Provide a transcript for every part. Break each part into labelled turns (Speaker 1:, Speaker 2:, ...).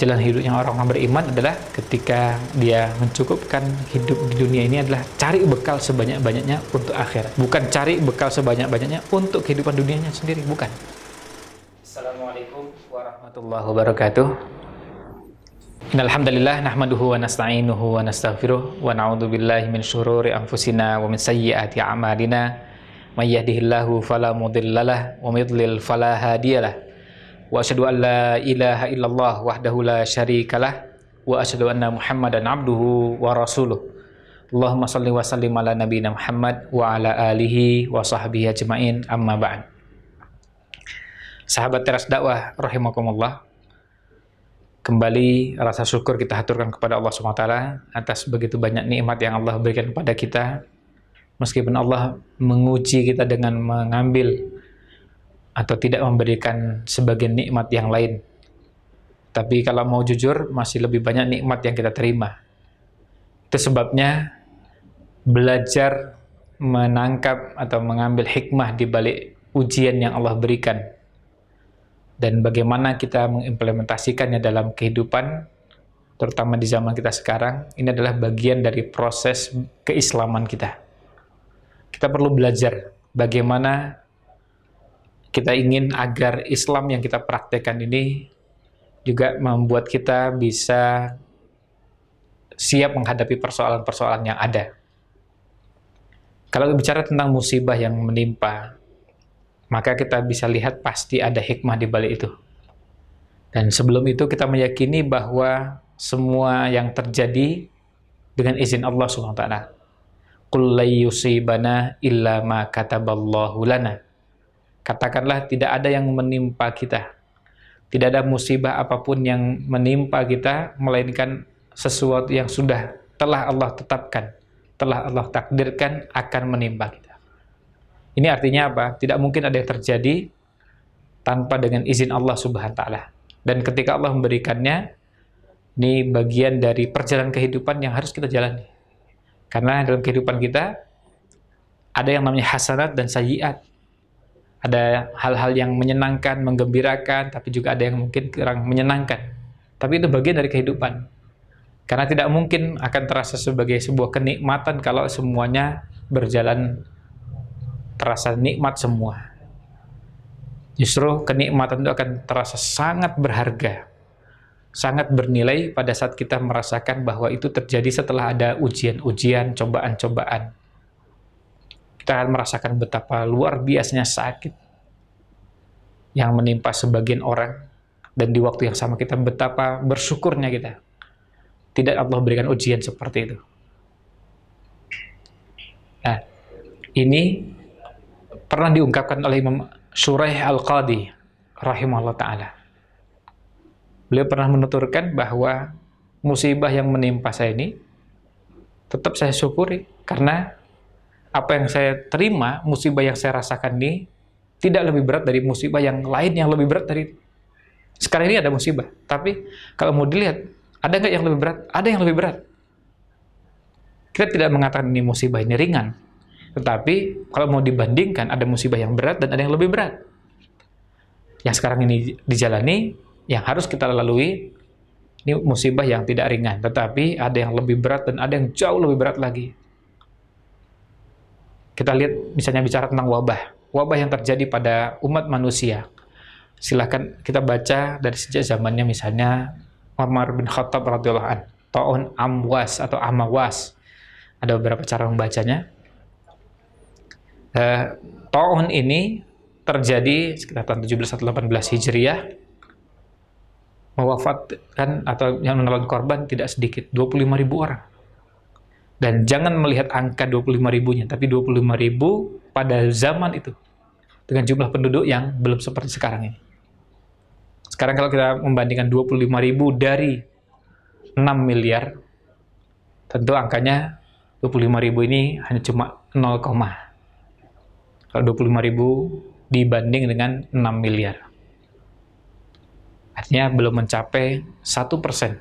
Speaker 1: jalan hidupnya orang-orang beriman adalah ketika dia mencukupkan hidup di dunia ini adalah cari bekal sebanyak-banyaknya untuk akhirat. Bukan cari bekal sebanyak-banyaknya untuk kehidupan dunianya sendiri, bukan. Assalamualaikum warahmatullahi wabarakatuh. Innalhamdalillah nahmaduhu wa nasta'inuhu wa nastaghfiruh wa na'udzu billahi min syururi anfusina wa min sayyiati a'malina may yahdihillahu fala mudhillalah wa may yudlil fala hadiyalah wa asyhadu an la ilaha illallah wahdahu la syarikalah wa asyhadu anna muhammadan abduhu wa rasuluh Allahumma salli wa sallim ala nabiyina Muhammad wa ala alihi wa sahbihi ajmain amma ba'd Sahabat teras dakwah rahimakumullah Kembali rasa syukur kita haturkan kepada Allah SWT atas begitu banyak nikmat yang Allah berikan kepada kita. Meskipun Allah menguji kita dengan mengambil atau tidak memberikan sebagian nikmat yang lain. Tapi kalau mau jujur, masih lebih banyak nikmat yang kita terima. Itu sebabnya belajar menangkap atau mengambil hikmah di balik ujian yang Allah berikan dan bagaimana kita mengimplementasikannya dalam kehidupan terutama di zaman kita sekarang ini adalah bagian dari proses keislaman kita. Kita perlu belajar bagaimana kita ingin agar Islam yang kita praktekkan ini juga membuat kita bisa siap menghadapi persoalan-persoalan yang ada. Kalau bicara tentang musibah yang menimpa, maka kita bisa lihat pasti ada hikmah di balik itu. Dan sebelum itu kita meyakini bahwa semua yang terjadi dengan izin Allah Subhanahu wa taala. Qul yusibana illa ma kataballahu lana Katakanlah tidak ada yang menimpa kita. Tidak ada musibah apa pun yang menimpa kita, melainkan sesuatu yang sudah telah Allah tetapkan, telah Allah takdirkan akan menimpa kita. Ini artinya apa? Tidak mungkin ada yang terjadi tanpa dengan izin Allah Subhanahu wa taala. Dan ketika Allah memberikannya, ini bagian dari perjalanan kehidupan yang harus kita jalani. Karena dalam kehidupan kita ada yang namanya hasanat dan sayiat ada hal-hal yang menyenangkan, menggembirakan, tapi juga ada yang mungkin kurang menyenangkan. Tapi itu bagian dari kehidupan. Karena tidak mungkin akan terasa sebagai sebuah kenikmatan kalau semuanya berjalan terasa nikmat semua. Justru kenikmatan itu akan terasa sangat berharga, sangat bernilai pada saat kita merasakan bahwa itu terjadi setelah ada ujian-ujian, cobaan-cobaan kita akan merasakan betapa luar biasanya sakit yang menimpa sebagian orang dan di waktu yang sama kita betapa bersyukurnya kita tidak Allah berikan ujian seperti itu. Nah, ini pernah diungkapkan oleh Imam Shuraih Al-Qadi rahimahullah taala. Beliau pernah menuturkan bahwa musibah yang menimpa saya ini tetap saya syukuri karena apa yang saya terima, musibah yang saya rasakan ini tidak lebih berat dari musibah yang lain yang lebih berat dari sekarang ini ada musibah. Tapi kalau mau dilihat, ada nggak yang lebih berat? Ada yang lebih berat. Kita tidak mengatakan ini musibah ini ringan. Tetapi kalau mau dibandingkan, ada musibah yang berat dan ada yang lebih berat. Yang sekarang ini dijalani, yang harus kita lalui, ini musibah yang tidak ringan. Tetapi ada yang lebih berat dan ada yang jauh lebih berat lagi. Kita lihat misalnya bicara tentang wabah. Wabah yang terjadi pada umat manusia. Silahkan kita baca dari sejak zamannya misalnya Umar bin Khattab radhiyallahu an. Ta'un amwas atau amawas. Ada beberapa cara membacanya. Uh, Ta'un ini terjadi sekitar tahun 17 atau 18 Hijriah mewafatkan atau yang menelan korban tidak sedikit 25 ribu orang dan jangan melihat angka 25 ribunya, tapi 25 ribu pada zaman itu. Dengan jumlah penduduk yang belum seperti sekarang ini. Sekarang kalau kita membandingkan 25 ribu dari 6 miliar, tentu angkanya 25 ribu ini hanya cuma 0, kalau 25 ribu dibanding dengan 6 miliar. Artinya belum mencapai 1 persen.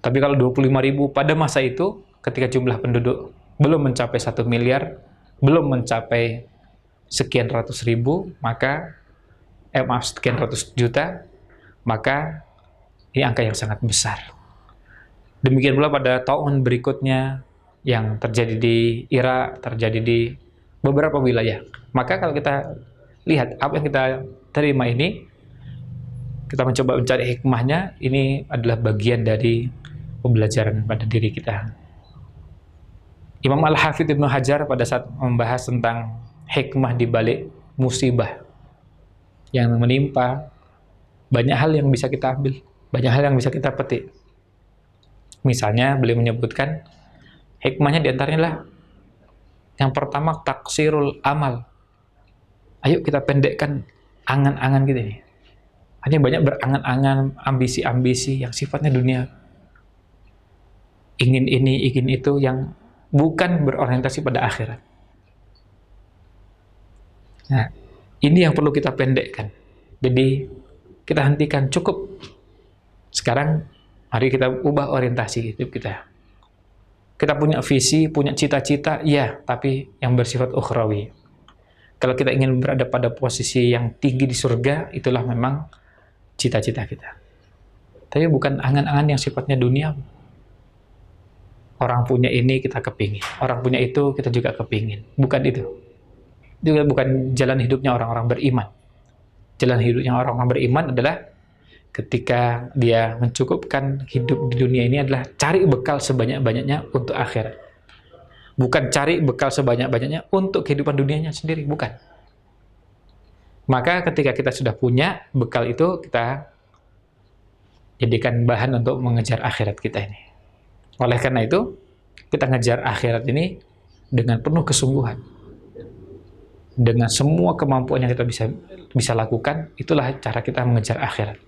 Speaker 1: Tapi kalau 25 ribu pada masa itu, ketika jumlah penduduk belum mencapai satu miliar, belum mencapai sekian ratus ribu, maka eh maaf sekian ratus juta, maka Ini angka yang sangat besar. Demikian pula pada tahun berikutnya yang terjadi di Irak, terjadi di beberapa wilayah. Maka kalau kita lihat apa yang kita terima ini, kita mencoba mencari hikmahnya, ini adalah bagian dari pembelajaran pada diri kita. Imam Al-Hafidh Ibnu Hajar pada saat membahas tentang hikmah di balik musibah yang menimpa, banyak hal yang bisa kita ambil, banyak hal yang bisa kita petik. Misalnya beliau menyebutkan hikmahnya di antaranya lah yang pertama taksirul amal. Ayo kita pendekkan angan-angan kita ini. Hanya banyak berangan-angan, ambisi-ambisi yang sifatnya dunia. Ingin ini, ingin itu yang bukan berorientasi pada akhirat. Nah, ini yang perlu kita pendekkan. Jadi kita hentikan cukup. Sekarang mari kita ubah orientasi hidup kita. Kita punya visi, punya cita-cita, ya, tapi yang bersifat ukhrawi. Kalau kita ingin berada pada posisi yang tinggi di surga, itulah memang cita-cita kita. Tapi bukan angan-angan yang sifatnya dunia. Orang punya ini kita kepingin, orang punya itu kita juga kepingin. Bukan itu juga bukan jalan hidupnya orang-orang beriman. Jalan hidupnya orang-orang beriman adalah ketika dia mencukupkan hidup di dunia ini adalah cari bekal sebanyak-banyaknya untuk akhirat. Bukan cari bekal sebanyak-banyaknya untuk kehidupan dunianya sendiri, bukan. Maka ketika kita sudah punya bekal itu, kita jadikan bahan untuk mengejar akhirat kita ini. Oleh karena itu, kita ngejar akhirat ini dengan penuh kesungguhan dengan semua kemampuan yang kita bisa bisa lakukan, itulah cara kita mengejar akhirat.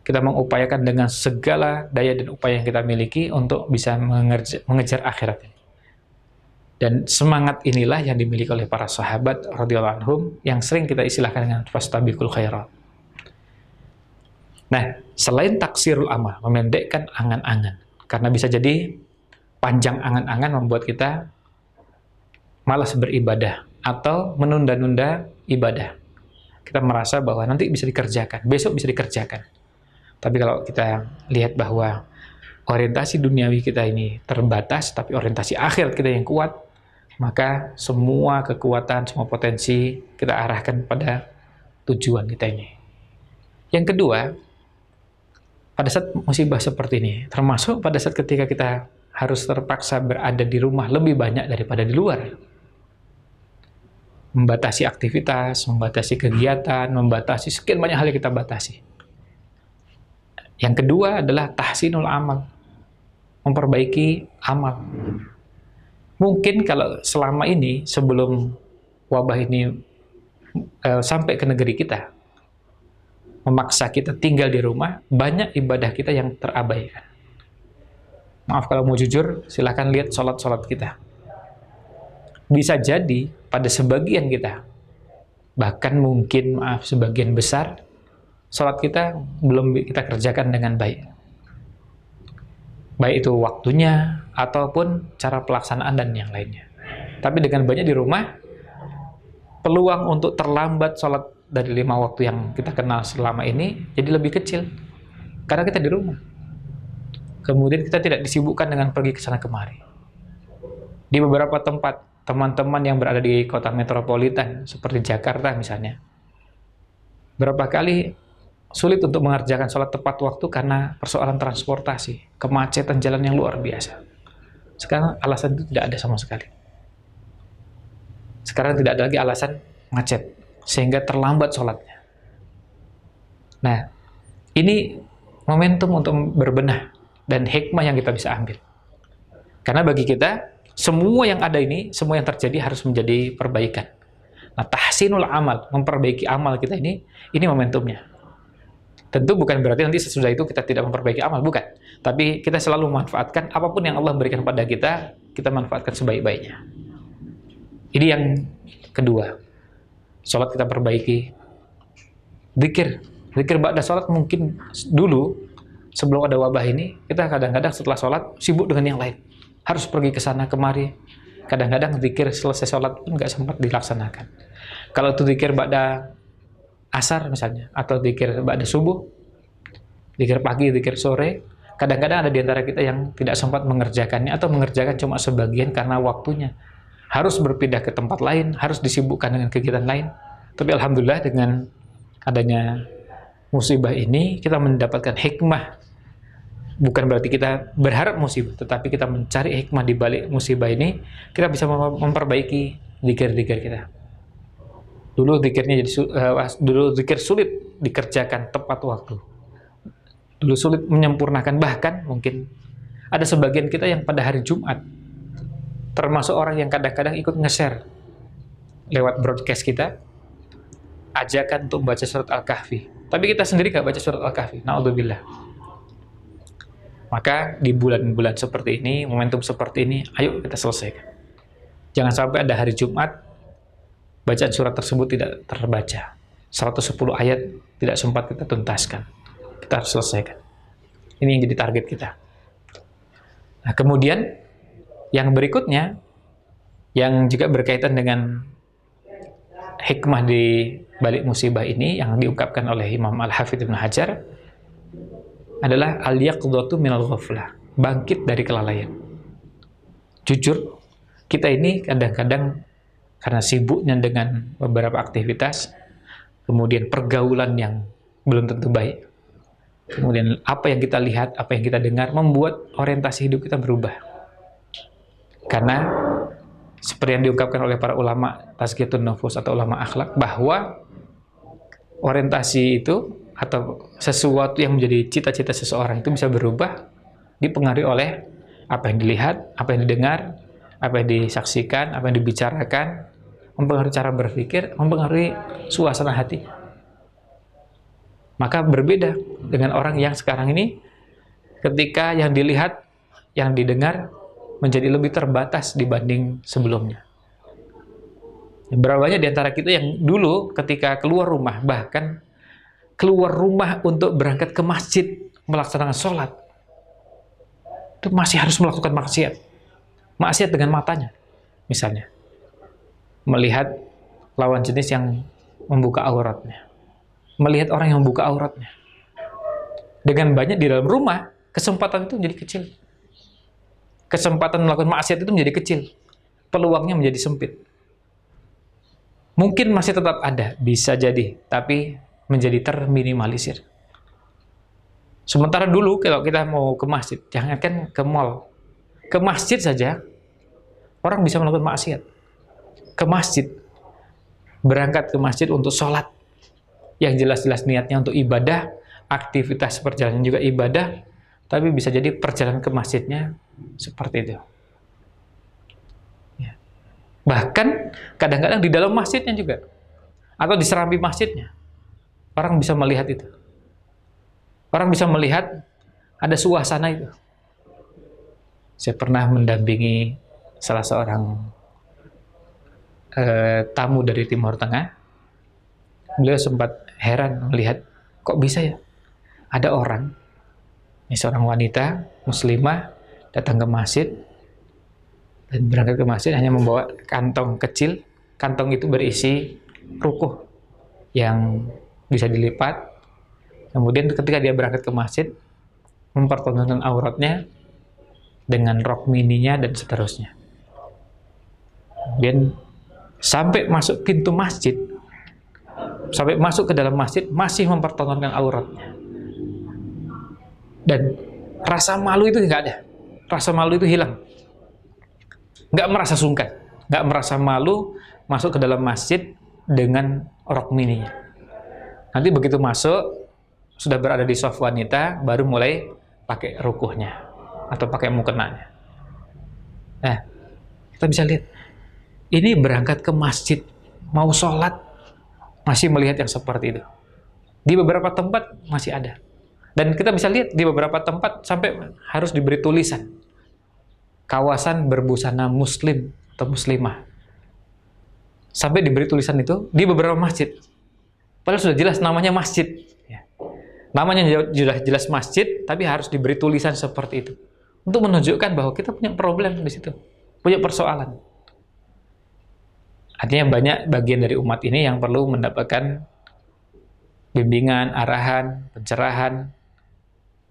Speaker 1: Kita mengupayakan dengan segala daya dan upaya yang kita miliki untuk bisa mengejar, mengejar akhirat Dan semangat inilah yang dimiliki oleh para sahabat radhiyallahu anhum yang sering kita istilahkan dengan fastabiqul khairat. Nah, selain taksirul amal, memendekkan angan-angan. Karena bisa jadi panjang angan-angan membuat kita malas beribadah atau menunda-nunda ibadah. Kita merasa bahwa nanti bisa dikerjakan, besok bisa dikerjakan. Tapi kalau kita lihat bahwa orientasi duniawi kita ini terbatas, tapi orientasi akhir kita yang kuat, maka semua kekuatan, semua potensi kita arahkan pada tujuan kita ini. Yang kedua, pada saat musibah seperti ini, termasuk pada saat ketika kita harus terpaksa berada di rumah lebih banyak daripada di luar, membatasi aktivitas, membatasi kegiatan, membatasi sekian banyak hal yang kita batasi. Yang kedua adalah tahsinul amal, memperbaiki amal. Mungkin kalau selama ini sebelum wabah ini e, sampai ke negeri kita, memaksa kita tinggal di rumah, banyak ibadah kita yang terabaikan. Maaf kalau mau jujur, silahkan lihat sholat-sholat kita bisa jadi pada sebagian kita, bahkan mungkin maaf sebagian besar, sholat kita belum kita kerjakan dengan baik. Baik itu waktunya, ataupun cara pelaksanaan dan yang lainnya. Tapi dengan banyak di rumah, peluang untuk terlambat sholat dari lima waktu yang kita kenal selama ini jadi lebih kecil. Karena kita di rumah. Kemudian kita tidak disibukkan dengan pergi ke sana kemari. Di beberapa tempat, teman-teman yang berada di kota metropolitan seperti Jakarta misalnya berapa kali sulit untuk mengerjakan sholat tepat waktu karena persoalan transportasi kemacetan jalan yang luar biasa sekarang alasan itu tidak ada sama sekali sekarang tidak ada lagi alasan macet sehingga terlambat sholatnya nah ini momentum untuk berbenah dan hikmah yang kita bisa ambil karena bagi kita semua yang ada ini, semua yang terjadi harus menjadi perbaikan. Nah, tahsinul amal, memperbaiki amal kita ini, ini momentumnya. Tentu bukan berarti nanti sesudah itu kita tidak memperbaiki amal, bukan. Tapi kita selalu memanfaatkan apa pun yang Allah berikan pada kita, kita manfaatkan sebaik-baiknya. Ini yang kedua. Sholat kita perbaiki. Zikir. Zikir ba'da sholat mungkin dulu, sebelum ada wabah ini, kita kadang-kadang setelah sholat sibuk dengan yang lain harus pergi ke sana kemari. Kadang-kadang zikir selesai sholat pun nggak sempat dilaksanakan. Kalau itu zikir pada asar misalnya, atau zikir pada subuh, zikir pagi, zikir sore. Kadang-kadang ada di antara kita yang tidak sempat mengerjakannya atau mengerjakan cuma sebagian karena waktunya. Harus berpindah ke tempat lain, harus disibukkan dengan kegiatan lain. Tapi alhamdulillah dengan adanya musibah ini kita mendapatkan hikmah bukan berarti kita berharap musibah, tetapi kita mencari hikmah di balik musibah ini, kita bisa memperbaiki zikir-zikir kita. Dulu zikirnya jadi uh, dulu zikir sulit dikerjakan tepat waktu. Dulu sulit menyempurnakan bahkan mungkin ada sebagian kita yang pada hari Jumat termasuk orang yang kadang-kadang ikut nge-share lewat broadcast kita ajakan untuk baca surat Al-Kahfi. Tapi kita sendiri nggak baca surat Al-Kahfi. Naudzubillah maka di bulan-bulan seperti ini, momentum seperti ini, ayo kita selesaikan. Jangan sampai ada hari Jumat, bacaan surat tersebut tidak terbaca. 110 ayat tidak sempat kita tuntaskan. Kita harus selesaikan. Ini yang jadi target kita. Nah, kemudian yang berikutnya, yang juga berkaitan dengan hikmah di balik musibah ini yang diungkapkan oleh Imam Al-Hafidh Ibn Hajar, adalah al-yaqdhatu minal ghaflah, bangkit dari kelalaian. Jujur, kita ini kadang-kadang karena sibuknya dengan beberapa aktivitas, kemudian pergaulan yang belum tentu baik, kemudian apa yang kita lihat, apa yang kita dengar, membuat orientasi hidup kita berubah. Karena seperti yang diungkapkan oleh para ulama tazkiyatun nufus atau ulama akhlak bahwa orientasi itu atau sesuatu yang menjadi cita-cita seseorang itu bisa berubah dipengaruhi oleh apa yang dilihat, apa yang didengar, apa yang disaksikan, apa yang dibicarakan, mempengaruhi cara berpikir, mempengaruhi suasana hati. Maka berbeda dengan orang yang sekarang ini ketika yang dilihat, yang didengar menjadi lebih terbatas dibanding sebelumnya. Berapa banyak di antara kita yang dulu ketika keluar rumah bahkan keluar rumah untuk berangkat ke masjid melaksanakan sholat, itu masih harus melakukan maksiat. Maksiat dengan matanya, misalnya. Melihat lawan jenis yang membuka auratnya. Melihat orang yang membuka auratnya. Dengan banyak di dalam rumah, kesempatan itu menjadi kecil. Kesempatan melakukan maksiat itu menjadi kecil. Peluangnya menjadi sempit. Mungkin masih tetap ada, bisa jadi. Tapi menjadi terminimalisir. Sementara dulu kalau kita mau ke masjid, jangankan ke mall, ke masjid saja orang bisa melakukan maksiat. Ke masjid, berangkat ke masjid untuk sholat, yang jelas-jelas niatnya untuk ibadah, aktivitas perjalanan juga ibadah, tapi bisa jadi perjalanan ke masjidnya seperti itu. Ya. Bahkan kadang-kadang di dalam masjidnya juga, atau di serambi masjidnya. Orang bisa melihat itu. Orang bisa melihat ada suasana itu. Saya pernah mendampingi salah seorang eh, tamu dari Timur Tengah. Beliau sempat heran melihat, kok bisa ya? Ada orang, ini seorang wanita, muslimah, datang ke masjid, dan berangkat ke masjid hanya membawa kantong kecil. Kantong itu berisi rukuh yang bisa dilipat. Kemudian ketika dia berangkat ke masjid, mempertontonkan auratnya dengan rok mininya dan seterusnya. Dan sampai masuk pintu masjid, sampai masuk ke dalam masjid, masih mempertontonkan auratnya. Dan rasa malu itu nggak ada. Rasa malu itu hilang. Nggak merasa sungkan. Nggak merasa malu masuk ke dalam masjid dengan rok mininya. Nanti begitu masuk, sudah berada di soft wanita, baru mulai pakai rukuhnya atau pakai mukenanya. Nah, kita bisa lihat, ini berangkat ke masjid, mau sholat, masih melihat yang seperti itu. Di beberapa tempat masih ada. Dan kita bisa lihat di beberapa tempat sampai harus diberi tulisan. Kawasan berbusana muslim atau muslimah. Sampai diberi tulisan itu di beberapa masjid. Padahal sudah jelas namanya masjid. Ya. Namanya sudah jelas masjid, tapi harus diberi tulisan seperti itu. Untuk menunjukkan bahwa kita punya problem di situ. Punya persoalan. Artinya banyak bagian dari umat ini yang perlu mendapatkan bimbingan, arahan, pencerahan,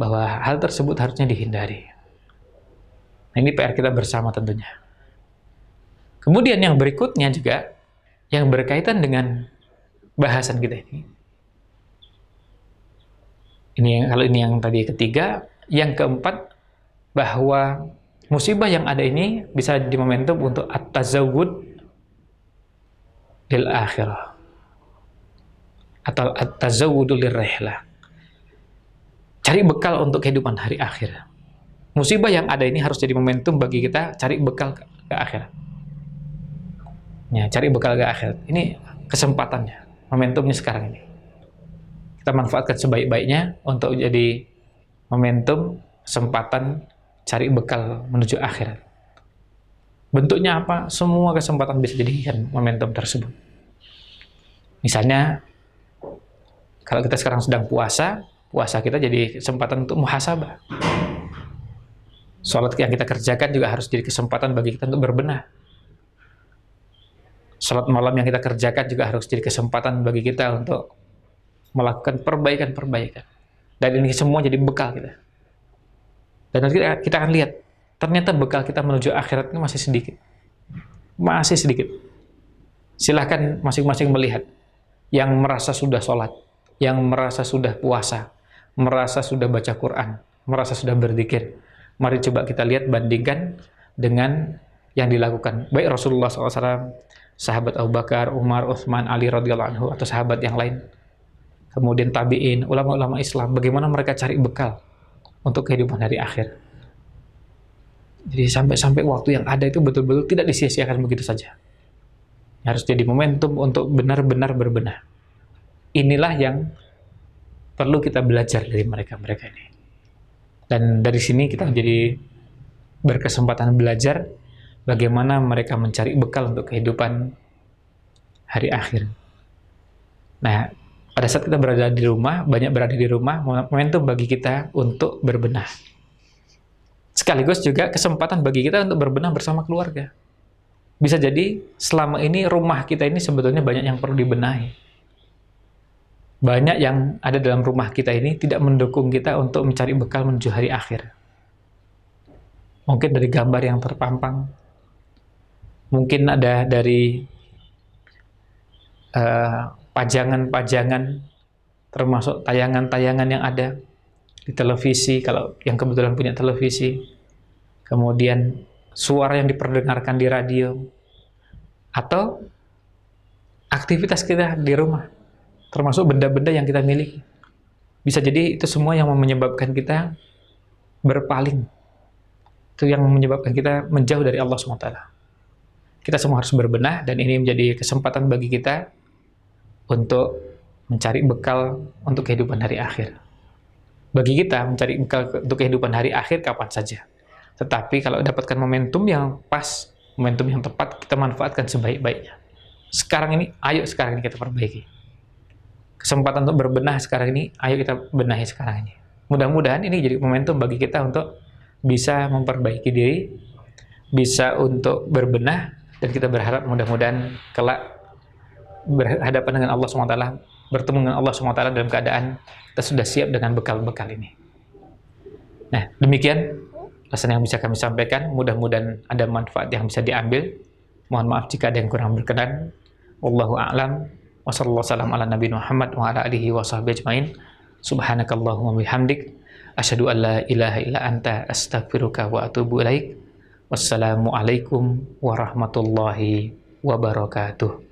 Speaker 1: bahwa hal tersebut harusnya dihindari. Nah, ini PR kita bersama tentunya. Kemudian yang berikutnya juga yang berkaitan dengan bahasan kita ini. Ini yang kalau ini yang tadi ketiga, yang keempat bahwa musibah yang ada ini bisa di momentum untuk at-tazawwud lil akhirah atau at-tazawwudu lirrihlah. Cari bekal untuk kehidupan hari akhir. Musibah yang ada ini harus jadi momentum bagi kita cari bekal ke, ke akhirat. Ya, cari bekal ke akhirat. Ini kesempatannya, momentumnya sekarang ini. Kita manfaatkan sebaik-baiknya untuk jadi momentum, kesempatan cari bekal menuju akhirat. Bentuknya apa? Semua kesempatan bisa dijadikan momentum tersebut. Misalnya, kalau kita sekarang sedang puasa, puasa kita jadi kesempatan untuk muhasabah Sholat yang kita kerjakan juga harus jadi kesempatan bagi kita untuk berbenah. Sholat malam yang kita kerjakan juga harus jadi kesempatan bagi kita untuk melakukan perbaikan-perbaikan. Dan ini semua jadi bekal kita. Dan nanti kita akan lihat, ternyata bekal kita menuju akhirat ini masih sedikit. Masih sedikit. Silahkan masing-masing melihat. Yang merasa sudah sholat, yang merasa sudah puasa, merasa sudah baca Quran, merasa sudah berzikir, Mari coba kita lihat bandingkan dengan yang dilakukan baik Rasulullah SAW, sahabat Abu Bakar, Umar, Utsman, Ali radhiyallahu anhu atau sahabat yang lain. Kemudian tabi'in, ulama-ulama Islam, bagaimana mereka cari bekal untuk kehidupan hari akhir. Jadi sampai-sampai waktu yang ada itu betul-betul tidak disia-siakan begitu saja. Harus jadi momentum untuk benar-benar berbenah. Inilah yang perlu kita belajar dari mereka-mereka ini. Dan dari sini kita jadi berkesempatan belajar bagaimana mereka mencari bekal untuk kehidupan hari akhir. Nah, pada saat kita berada di rumah, banyak berada di rumah, momentum bagi kita untuk berbenah. Sekaligus juga kesempatan bagi kita untuk berbenah bersama keluarga. Bisa jadi selama ini rumah kita ini sebetulnya banyak yang perlu dibenahi banyak yang ada dalam rumah kita ini tidak mendukung kita untuk mencari bekal menuju hari akhir. Mungkin dari gambar yang terpampang, mungkin ada dari eh, pajangan-pajangan, uh, termasuk tayangan-tayangan yang ada di televisi, kalau yang kebetulan punya televisi, kemudian suara yang diperdengarkan di radio, atau aktivitas kita di rumah termasuk benda-benda yang kita miliki. Bisa jadi itu semua yang menyebabkan kita berpaling. Itu yang menyebabkan kita menjauh dari Allah SWT. Kita semua harus berbenah dan ini menjadi kesempatan bagi kita untuk mencari bekal untuk kehidupan hari akhir. Bagi kita mencari bekal untuk kehidupan hari akhir kapan saja. Tetapi kalau dapatkan momentum yang pas, momentum yang tepat, kita manfaatkan sebaik-baiknya. Sekarang ini, ayo sekarang ini kita perbaiki kesempatan untuk berbenah sekarang ini, ayo kita benahi sekarang ini. Mudah-mudahan ini jadi momentum bagi kita untuk bisa memperbaiki diri, bisa untuk berbenah, dan kita berharap mudah-mudahan kelak berhadapan dengan Allah SWT, bertemu dengan Allah SWT dalam keadaan kita sudah siap dengan bekal-bekal ini. Nah, demikian pesan yang bisa kami sampaikan. Mudah-mudahan ada manfaat yang bisa diambil. Mohon maaf jika ada yang kurang berkenan. Wallahu a'lam Wassalamualaikum ala Nabi Muhammad wa ala alihi wa sahbihi ajmain. Subhanakallahumma bihamdik. Asyhadu an la ilaha illa anta astaghfiruka wa atubu ilaik. Wassalamualaikum warahmatullahi wabarakatuh.